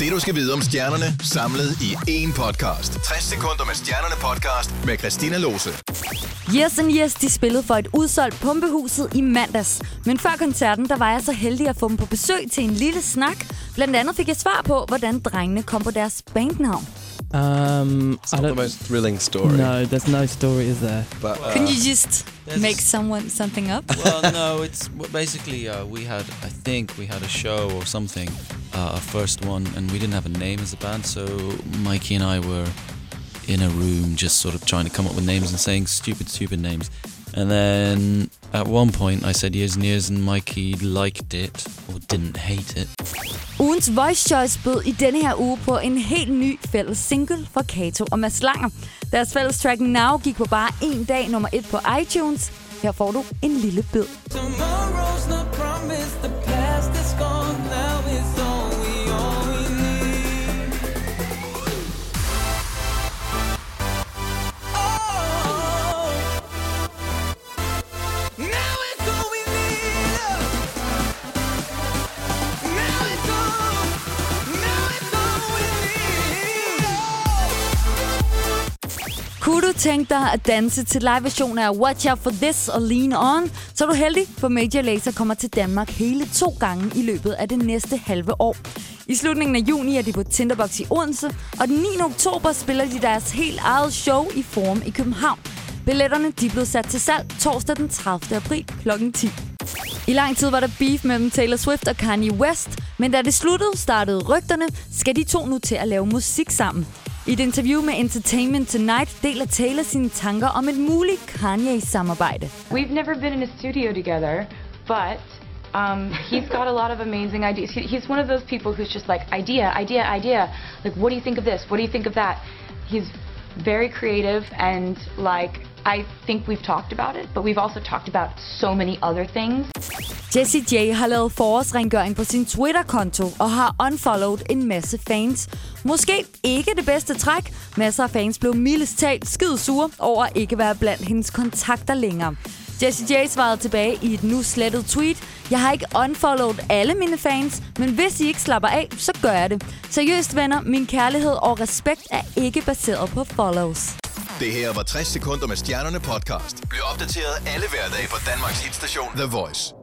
Det du skal vide om stjernerne, samlet i én podcast. 60 sekunder med stjernerne podcast med Christina Lose. Yes and Yes, de spillede for et udsolgt pumpehuset i mandags. Men før koncerten, der var jeg så heldig at få dem på besøg til en lille snak. Blandt andet fik jeg svar på, hvordan drengene kom på deres bandnavn. Um, It's I not the don't. most thrilling story. No, there's no story, is there? But uh, Can you just make someone something up? well, no, it's basically uh, we had, I think we had a show or something, uh, our first one, and we didn't have a name as a band, so Mikey and I were in a room just sort of trying to come up with names and saying stupid, stupid names. And then at one point I said years and years, and Mikey liked it or didn't hate it. Ugens Voice Choice bød i denne her uge på en helt ny fælles single for Kato og Mads Langer. Deres fælles track Now gik på bare en dag nummer et på iTunes. Her får du en lille bid. Tomorrow. Kunne du tænke dig at danse til live-version af Watch Out For This og Lean On, så er du heldig, for Major Lazer kommer til Danmark hele to gange i løbet af det næste halve år. I slutningen af juni er de på Tinderbox i Odense, og den 9. oktober spiller de deres helt eget show i Forum i København. Billetterne de blev sat til salg torsdag den 30. april kl. 10. I lang tid var der beef mellem Taylor Swift og Kanye West, men da det sluttede, startede rygterne, skal de to nu til at lave musik sammen. I et interview med Entertainment Tonight deler Taylor sine tanker om et muligt Kanye-samarbejde. We've never been in a studio together, but um, he's got a lot of amazing ideas. He, he's one of those people who's just like, idea, idea, idea. Like, what do you think of this? What do you think of that? He's very creative, and like, I think we've talked about it, but we've also talked about so many other things. Jessie J har lavet forårsrengøring på sin Twitter-konto og har unfollowed en masse fans. Måske ikke det bedste træk. Masser af fans blev mildest talt skide sure over at ikke være blandt hendes kontakter længere. Jessie J svarede tilbage i et nu slettet tweet. Jeg har ikke unfollowed alle mine fans, men hvis I ikke slapper af, så gør jeg det. Seriøst venner, min kærlighed og respekt er ikke baseret på follows. Det her var 60 sekunder med stjernerne podcast. Bliv opdateret alle hverdage på Danmarks hitstation The Voice.